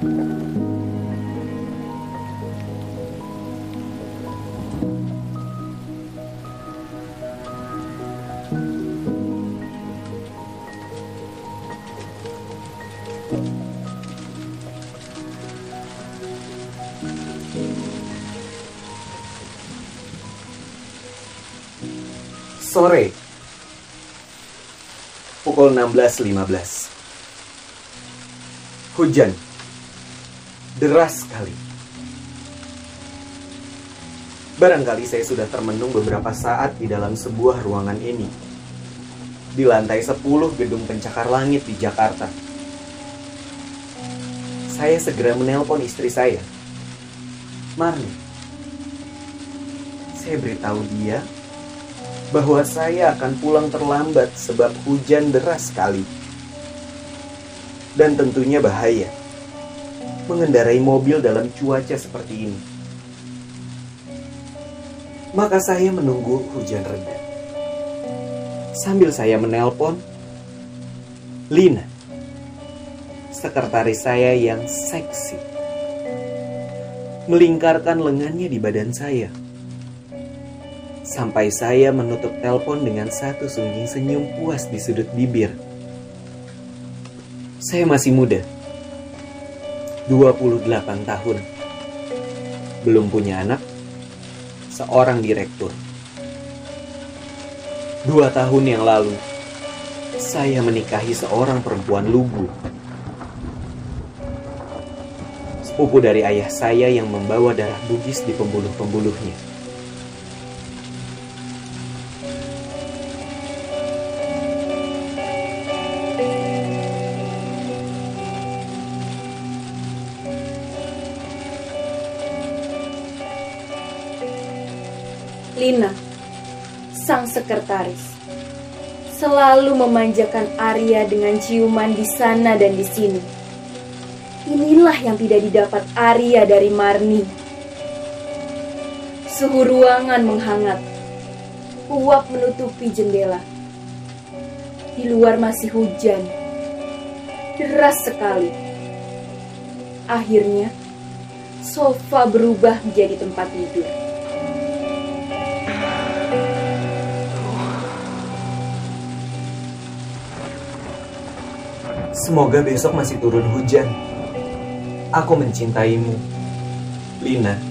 Sore. Pukul 16.15 Hujan Deras sekali. Barangkali saya sudah termenung beberapa saat di dalam sebuah ruangan ini. Di lantai 10 gedung pencakar langit di Jakarta. Saya segera menelpon istri saya. Marni Saya beritahu dia bahwa saya akan pulang terlambat sebab hujan deras sekali. Dan tentunya bahaya mengendarai mobil dalam cuaca seperti ini. Maka saya menunggu hujan reda. Sambil saya menelpon Lina, sekretaris saya yang seksi, melingkarkan lengannya di badan saya sampai saya menutup telepon dengan satu sunyi senyum puas di sudut bibir. Saya masih muda, 28 tahun, belum punya anak, seorang direktur. Dua tahun yang lalu, saya menikahi seorang perempuan lugu. Sepupu dari ayah saya yang membawa darah Bugis di pembuluh-pembuluhnya. Lina, sang sekretaris, selalu memanjakan Arya dengan ciuman di sana dan di sini. Inilah yang tidak didapat Arya dari Marni. Suhu ruangan menghangat. Uap menutupi jendela. Di luar masih hujan. Deras sekali. Akhirnya, sofa berubah menjadi tempat tidur. Semoga besok masih turun hujan. Aku mencintaimu, Lina.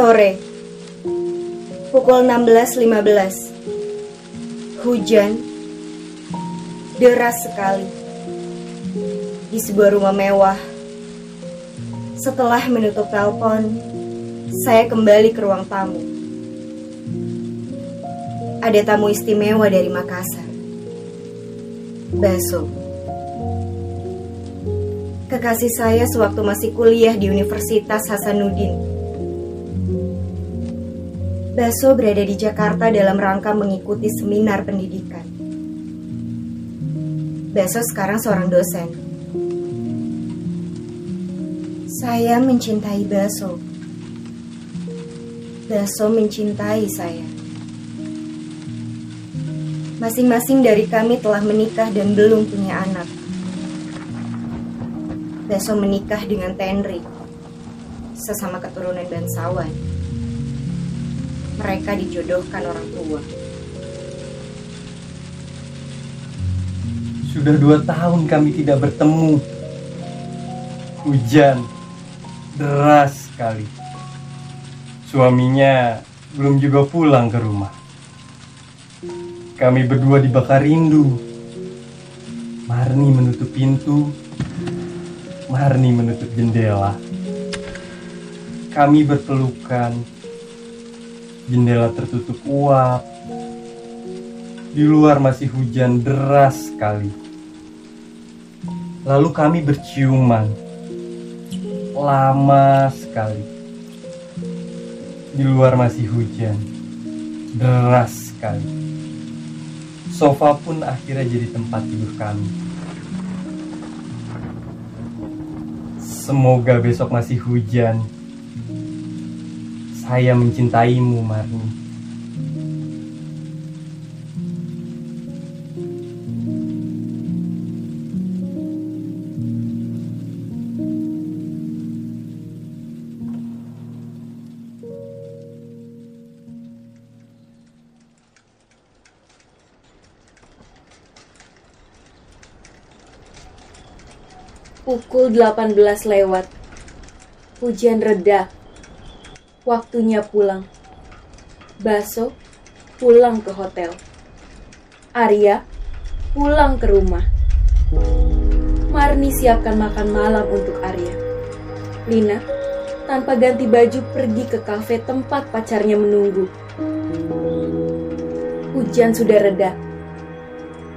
Sore. Pukul 16.15 Hujan. Deras sekali. Di sebuah rumah mewah. Setelah menutup telepon Saya kembali ke ruang tamu. Ada tamu istimewa dari Makassar. Baso. Kekasih saya sewaktu masih kuliah di Universitas Hasanuddin Baso berada di Jakarta dalam rangka mengikuti seminar pendidikan. Baso sekarang seorang dosen. Saya mencintai Baso. Baso mencintai saya. Masing-masing dari kami telah menikah dan belum punya anak. Baso menikah dengan Tenri, sesama keturunan bangsawan mereka dijodohkan orang tua. Sudah dua tahun kami tidak bertemu. Hujan deras sekali. Suaminya belum juga pulang ke rumah. Kami berdua dibakar rindu. Marni menutup pintu. Marni menutup jendela. Kami berpelukan Jendela tertutup uap. Di luar masih hujan deras sekali. Lalu kami berciuman. Lama sekali. Di luar masih hujan. Deras sekali. Sofa pun akhirnya jadi tempat tidur kami. Semoga besok masih hujan. Saya mencintaimu, Marni. Pukul 18 lewat. Hujan reda. Waktunya pulang. Baso pulang ke hotel. Arya pulang ke rumah. Marni siapkan makan malam untuk Arya. Lina tanpa ganti baju pergi ke kafe tempat pacarnya menunggu. Hujan sudah reda.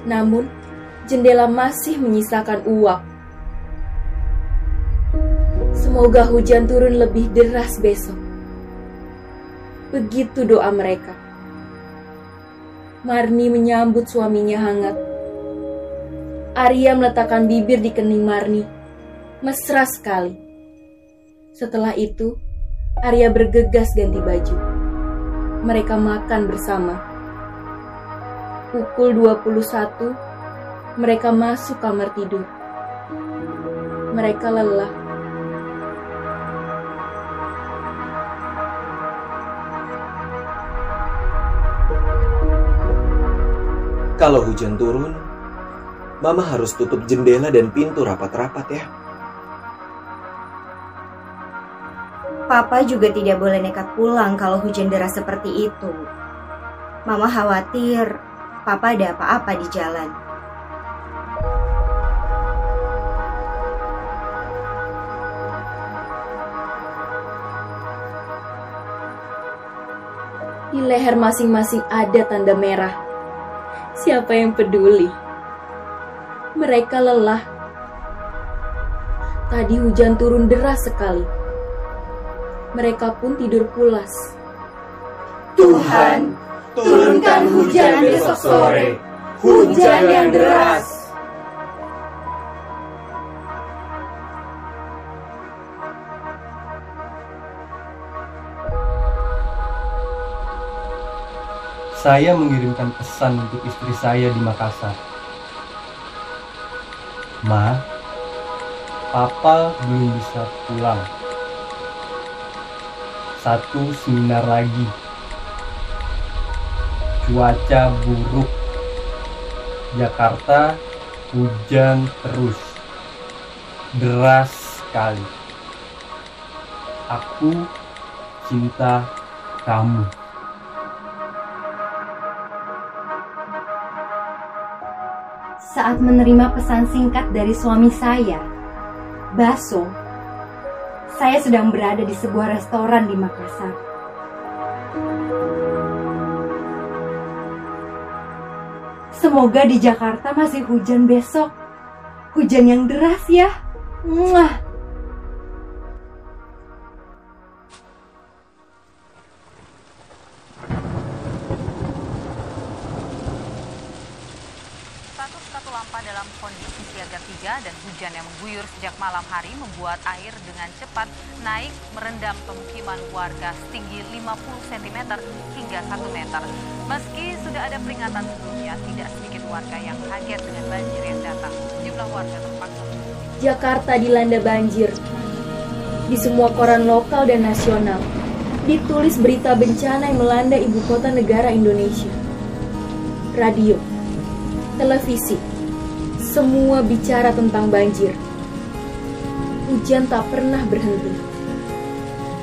Namun, jendela masih menyisakan uap. Semoga hujan turun lebih deras besok. Begitu doa mereka. Marni menyambut suaminya hangat. Arya meletakkan bibir di kening Marni. Mesra sekali. Setelah itu, Arya bergegas ganti baju. Mereka makan bersama. Pukul 21, mereka masuk kamar tidur. Mereka lelah. Kalau hujan turun, Mama harus tutup jendela dan pintu rapat-rapat ya. Papa juga tidak boleh nekat pulang kalau hujan deras seperti itu. Mama khawatir Papa ada apa-apa di jalan. Di leher masing-masing ada tanda merah. Siapa yang peduli? Mereka lelah. Tadi hujan turun deras sekali. Mereka pun tidur pulas. Tuhan, turunkan hujan besok sore. Hujan yang deras. Saya mengirimkan pesan untuk istri saya di Makassar. Ma, Papa belum bisa pulang. Satu seminar lagi. Cuaca buruk. Jakarta hujan terus. Deras sekali. Aku cinta kamu. Saat menerima pesan singkat dari suami saya, Baso, saya sedang berada di sebuah restoran di Makassar. Semoga di Jakarta masih hujan besok. Hujan yang deras ya. Mwah. Mengguyur sejak malam hari membuat air dengan cepat naik merendam pemukiman warga setinggi 50 cm hingga 1 meter. Meski sudah ada peringatan sebelumnya, tidak sedikit warga yang kaget dengan banjir yang datang. Jumlah warga terpaksa Jakarta dilanda banjir. Di semua koran lokal dan nasional, ditulis berita bencana yang melanda ibu kota negara Indonesia. Radio, televisi, semua bicara tentang banjir. Hujan tak pernah berhenti.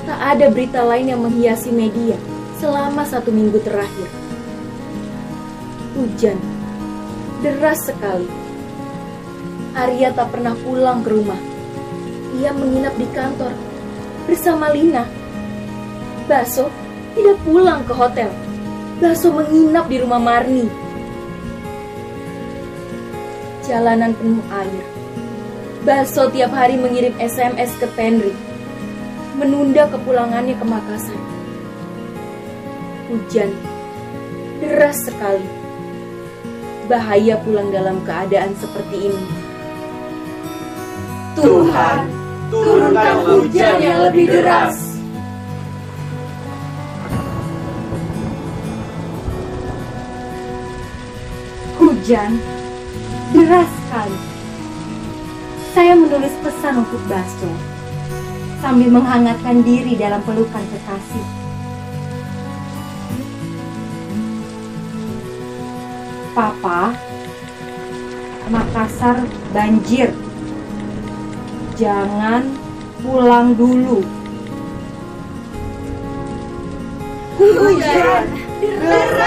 Tak ada berita lain yang menghiasi media selama satu minggu terakhir. Hujan, deras sekali. Arya tak pernah pulang ke rumah. Ia menginap di kantor bersama Lina. Baso tidak pulang ke hotel. Baso menginap di rumah Marni. Jalanan penuh air. Baso tiap hari mengirim SMS ke Penri. Menunda kepulangannya ke Makassar. Hujan deras sekali. Bahaya pulang dalam keadaan seperti ini. Tuhan, turunkan hujan yang lebih deras. Hujan deras sekali. Saya menulis pesan untuk Baso sambil menghangatkan diri dalam pelukan kekasih. Papa, Makassar banjir. Jangan pulang dulu. Hujan deras